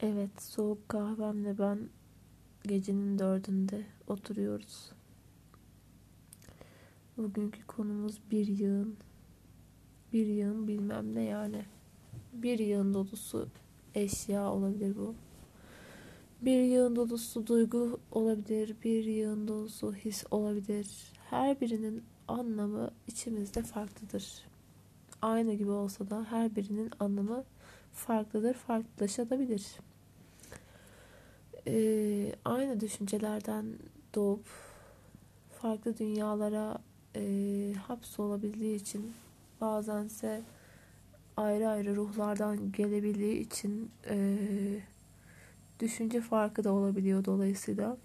Evet, soğuk kahvemle ben gecenin dördünde oturuyoruz. Bugünkü konumuz bir yığın. Bir yığın bilmem ne yani. Bir yığın dolusu eşya olabilir bu. Bir yığın dolusu duygu olabilir. Bir yığın dolusu his olabilir. Her birinin anlamı içimizde farklıdır. Aynı gibi olsa da her birinin anlamı farklıdır, farklılaşabilir. Ee, aynı düşüncelerden doğup farklı dünyalara e, hapsolabildiği için bazense ayrı ayrı ruhlardan gelebildiği için e, düşünce farkı da olabiliyor dolayısıyla.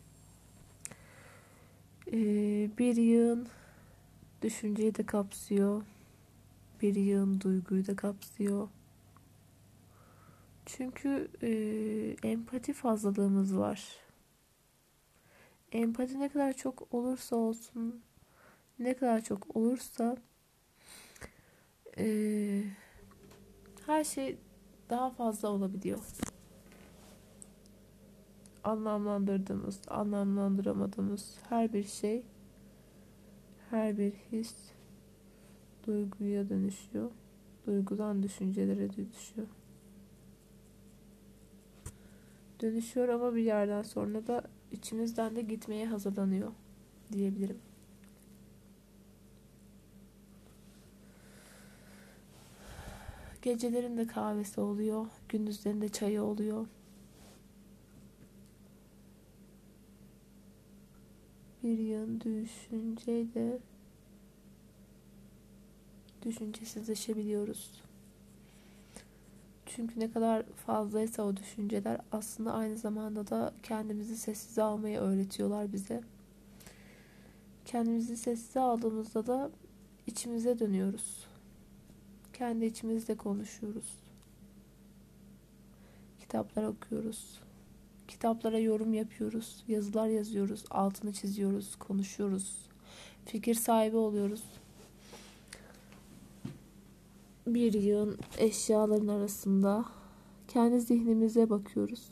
E, bir yığın düşünceyi de kapsıyor. Bir yığın duyguyu da kapsıyor. Çünkü e, empati fazlalığımız var. Empati ne kadar çok olursa olsun, ne kadar çok olursa e, her şey daha fazla olabiliyor. Anlamlandırdığımız, anlamlandıramadığımız her bir şey, her bir his duyguya dönüşüyor. Duygudan düşüncelere dönüşüyor dönüşüyor ama bir yerden sonra da içimizden de gitmeye hazırlanıyor diyebilirim. Gecelerin de kahvesi oluyor, gündüzlerin de çayı oluyor. Bir yığın düşünceyle düşüncesizleşebiliyoruz. Çünkü ne kadar fazlaysa o düşünceler aslında aynı zamanda da kendimizi sessize almayı öğretiyorlar bize. Kendimizi sessize aldığımızda da içimize dönüyoruz. Kendi içimizle konuşuyoruz. Kitaplar okuyoruz. Kitaplara yorum yapıyoruz. Yazılar yazıyoruz. Altını çiziyoruz. Konuşuyoruz. Fikir sahibi oluyoruz bir yığın eşyaların arasında kendi zihnimize bakıyoruz.